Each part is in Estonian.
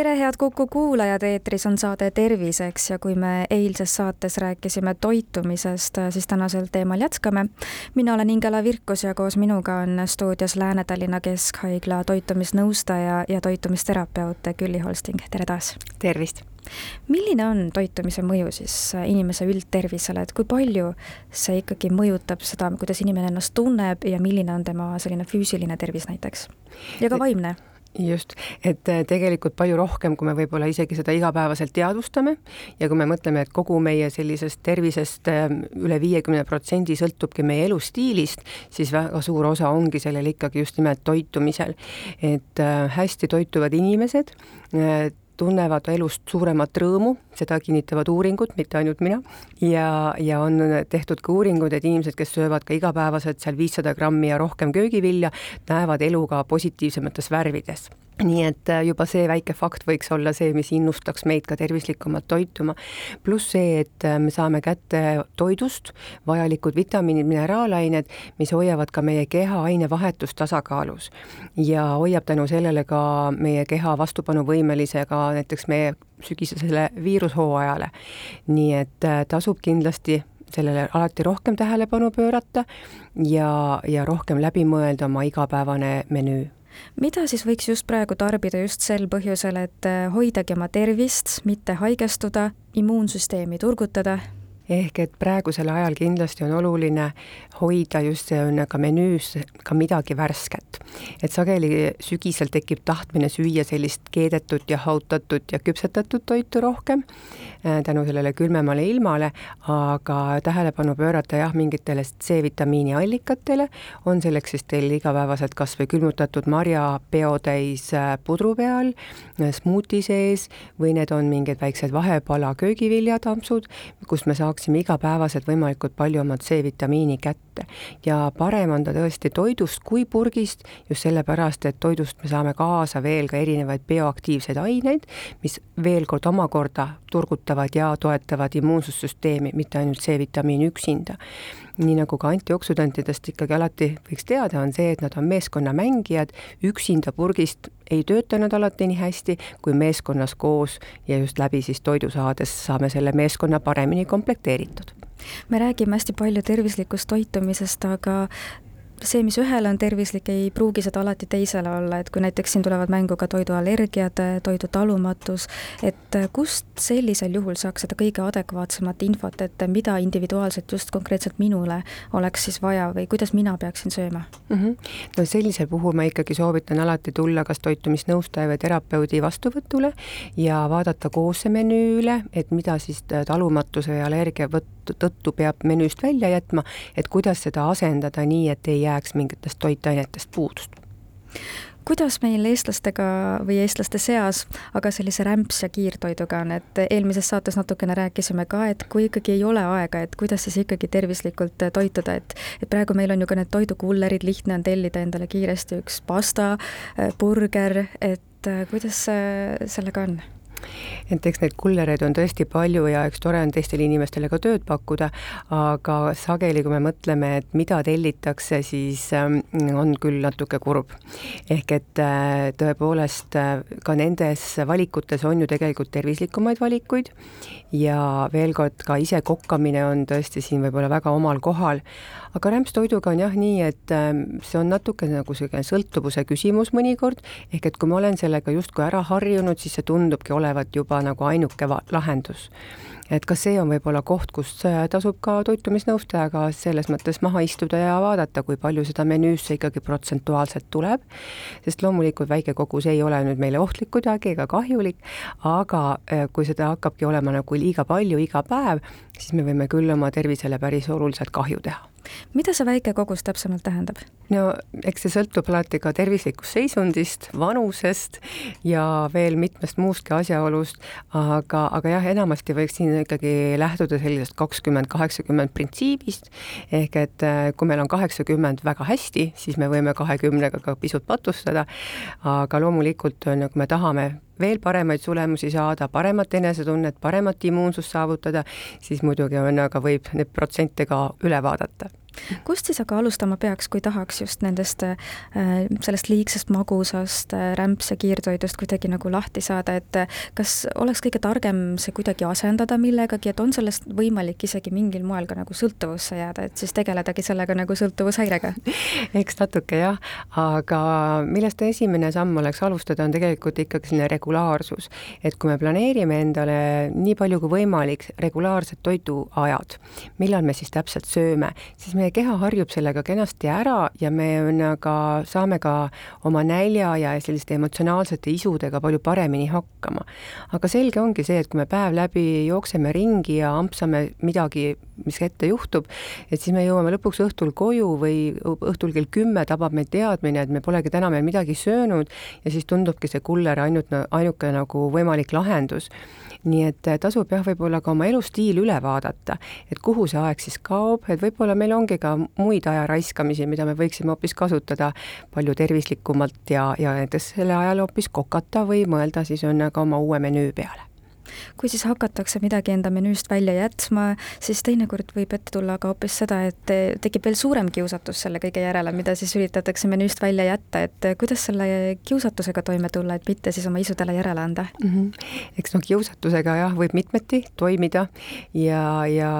tere, head Kuku kuulajad, eetris on saade Terviseks ja kui me eilses saates rääkisime toitumisest, siis tänasel teemal jätkame. mina olen Ingela Virkus ja koos minuga on stuudios Lääne-Tallinna Keskhaigla toitumisnõustaja ja toitumisterapeut Külli Holsting, tere taas! tervist! milline on toitumise mõju siis inimese üldtervisele, et kui palju see ikkagi mõjutab seda, kuidas inimene ennast tunneb ja milline on tema selline füüsiline tervis näiteks ja ka vaimne? Just, et äh, tegelikult palju rohkem, kui me võib-olla isegi seda igapäevaselt teadvustame ja kui me mõtleme, et kogu meie sellisest tervisest äh, üle viiekümne protsendi sõltubki meie elustiilist, siis väga suur osa ongi sellel ikkagi just nimelt toitumisel. et äh, hästi toituvad inimesed tunnevad elust suuremat rõõmu, seda kinnitavad uuringud, mitte ainult mina, ja, ja on tehtud ka uuringud, et inimesed, kes söövad ka igapäevaselt seal viissada grammi ja rohkem köögivilja, näevad elu ka positiivsemates värvides nii et äh, juba see väike fakt võiks olla see, mis innustaks meid ka tervislikumalt toituma. pluss see, et äh, me saame kätte toidust vajalikud vitamiinid, mineraalained, mis hoiavad ka meie keha ainevahetust tasakaalus ja hoiab tänu sellele ka meie keha vastupanuvõimelise ka näiteks meie sügisesele viirushooajale. nii et äh, tasub kindlasti sellele alati rohkem tähelepanu pöörata ja, ja rohkem läbi mõelda oma igapäevane menüü mida siis võiks just praegu tarbida just sel põhjusel, et äh, hoidagi oma tervist, mitte haigestuda, immuunsüsteemi turgutada? Ehk et praegusel ajal kindlasti on oluline hoida just ka menüüs ka midagi värsket. et sageli sügisel tekib tahtmine süüa sellist keedetud ja hautatud ja küpsetatud toitu rohkem Äh, tänu sellele külmemale ilmale, aga tähelepanu pöörata jah, mingitele C-vitamiini allikatele, on selleks siis teil igapäevaselt kas või külmutatud marja peotäis äh, pudru peal, äh, smuuti sees või need on mingid väiksed vahepala köögiviljatampsud, kust me saaksime igapäevaselt võimalikult palju oma C-vitamiini kätte. ja parem on ta tõesti toidust kui purgist, just sellepärast, et toidust me saame kaasa veel ka erinevaid bioaktiivseid aineid, mis veel kord omakorda turgutavad ja toetavad immuunsussüsteemi, mitte ainult C-vitamiin üksinda. Nii nagu ka antioksüdantidest ikkagi alati võiks teada, on see, et nad on meeskonnamängijad, üksinda purgist ei tööta nad alati nii hästi, kui meeskonnas koos ja just läbi siis toidu saades saame selle meeskonna paremini komplekteeritud. Me räägime hästi palju tervislikust toitumisest, aga see, mis ühele on tervislik, ei pruugi seda alati teisele olla, et kui näiteks siin tulevad mängu ka toiduallergiad, toidutalumatus, et kust sellisel juhul saaks seda kõige adekvaatsemat infot, et mida individuaalselt just konkreetselt minule oleks siis vaja või kuidas mina peaksin sööma mm? -hmm. no sellisel puhul ma ikkagi soovitan alati tulla kas toitumisnõustaja või terapeudi vastuvõtule ja vaadata koos see menüü üle, et mida siis talumatuse ja allergia tõttu peab menüüst välja jätma, et kuidas seda asendada nii, et ei jää jääks mingitest toitainetest puudust kuidas meil eestlastega või eestlaste seas aga sellise rämps- ja kiirtoiduga on, et eelmises saates natukene rääkisime ka, et kui ikkagi ei ole aega, et kuidas siis ikkagi tervislikult toituda, et et praegu meil on ju ka need toidukullerid, lihtne on tellida endale kiiresti üks pasta, burger, et kuidas sellega on? Et eks neid kullereid on tõesti palju ja eks tore on teistele inimestele ka tööd pakkuda, aga sageli, kui me mõtleme, et mida tellitakse, siis ähm, on küll natuke kurb. ehk et äh, tõepoolest äh, ka nendes valikutes on ju tegelikult tervislikumaid valikuid ja veel kord, ka ise kokkamine on tõesti siin võib-olla väga omal kohal, aga rämpstoiduga on jah nii, et ähm, see on natuke nagu niisugune sõltuvuse küsimus mõnikord, ehk et kui ma olen sellega justkui ära harjunud, siis see tundubki olevat juba nagu ainuke lahendus. et kas see on võib-olla koht, kus äh, tasub ka toitumisnõustajaga selles mõttes maha istuda ja vaadata, kui palju seda menüüsse ikkagi protsentuaalselt tuleb, sest loomulikult väike kogus ei ole nüüd meile ohtlik kuidagi ega kahjulik, aga äh, kui seda hakkabki olema nagu liiga palju iga päev, siis me võime küll oma tervisele päris oluliselt kahju teha mida see väike kogus täpsemalt tähendab? no eks see sõltub alati ka tervislikust seisundist, vanusest ja veel mitmest muustki asjaolust, aga, aga jah, enamasti võiks siin ikkagi lähtuda sellisest kakskümmend, kaheksakümmend printsiibist, ehk et äh, kui meil on kaheksakümmend väga hästi, siis me võime kahekümnega ka pisut patustada, aga loomulikult on ju, kui me tahame veel paremaid tulemusi saada, paremat enesetunnet, paremat immuunsust saavutada, siis muidugi on, aga võib neid protsente ka üle vaadata kust siis aga alustama peaks, kui tahaks just nendest, äh, sellest liigsest magusast äh, rämps- ja kiirtoidust kuidagi nagu lahti saada, et äh, kas oleks kõige targem see kuidagi asendada millegagi, et on sellest võimalik isegi mingil moel ka nagu sõltuvusse jääda, et siis tegeledagi sellega nagu sõltuvushäirega? eks natuke jah, aga millest esimene samm oleks alustada, on tegelikult ikkagi selline regulaarsus. et kui me planeerime endale nii palju kui võimalik regulaarsed toiduajad, millal me siis täpselt sööme, siis meie keha harjub sellega kenasti ära ja me ka saame ka oma nälja ja selliste emotsionaalsete isudega palju paremini hakkama. aga selge ongi see, et kui me päev läbi jookseme ringi ja ampsame midagi, mis ette juhtub, et siis me jõuame lõpuks õhtul koju või õhtul kell kümme tabab meid teadmine, et me polegi täna veel midagi söönud ja siis tundubki see kuller ainult, ainuke nagu võimalik lahendus nii et äh, tasub jah, võib-olla ka oma elustiil üle vaadata, et kuhu see aeg siis kaob, et võib-olla meil ongi ka muid aja raiskamisi, mida me võiksime hoopis kasutada palju tervislikumalt ja, ja näiteks selle ajal hoopis kokata või mõelda siis on ka oma uue menüü peale kui siis hakatakse midagi enda menüüst välja jätma, siis teinekord võib ette tulla ka hoopis seda, et tekib veel suurem kiusatus selle kõige järele, mida siis üritatakse menüüst välja jätta, et kuidas selle kiusatusega toime tulla, et mitte siis oma isudele järele anda mm? -hmm. eks noh, kiusatusega jah, võib mitmeti toimida ja, ja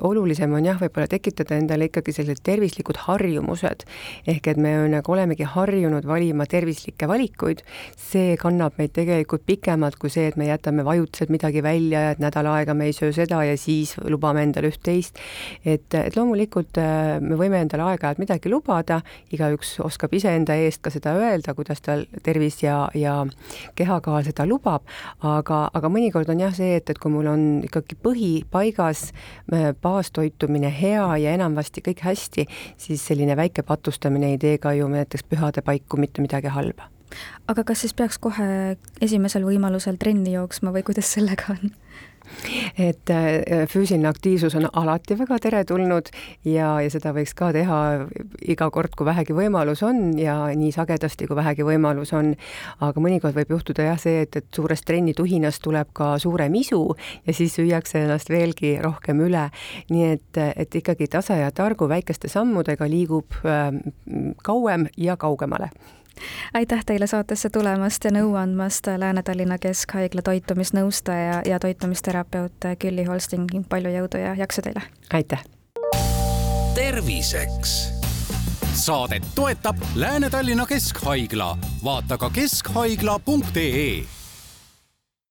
olulisem on jah, võib-olla tekitada endale ikkagi sellised tervislikud harjumused, ehk et me nagu olemegi harjunud valima tervislikke valikuid, see kannab meid tegelikult pikemalt kui see, et me jätame vajutused midagi välja ja et nädal aega me ei söö seda ja siis lubame endale üht-teist. et, et loomulikult äh, me võime endale aeg-ajalt midagi lubada, igaüks oskab iseenda eest ka seda öelda, kuidas tal tervis ja, ja kehakaal seda lubab, aga, aga mõnikord on jah see, et, et kui mul on ikkagi põhi paigas, äh, baastoitumine hea ja enamasti kõik hästi, siis selline väike patustamine ei tee ka ju näiteks pühade paiku mitte midagi halba aga kas siis peaks kohe esimesel võimalusel trenni jooksma või kuidas sellega on? et äh, füüsiline aktiivsus on alati väga teretulnud ja, ja seda võiks ka teha iga kord, kui vähegi võimalus on ja nii sagedasti, kui vähegi võimalus on. aga mõnikord võib juhtuda jah, see, et, et suurest trennituhinast tuleb ka suurem isu ja siis süüakse ennast veelgi rohkem üle. nii et, et ikkagi tasa ja targu väikeste sammudega liigub äh, kauem ja kaugemale aitäh teile saatesse tulemast ja nõu andmast, Lääne-Tallinna Keskhaigla toitumisnõustaja ja toitumisterapeut Külli Holsting, palju jõudu ja jaksu teile! aitäh! terviseks saadet toetab Lääne-Tallinna Keskhaigla, vaata ka keskhaigla.ee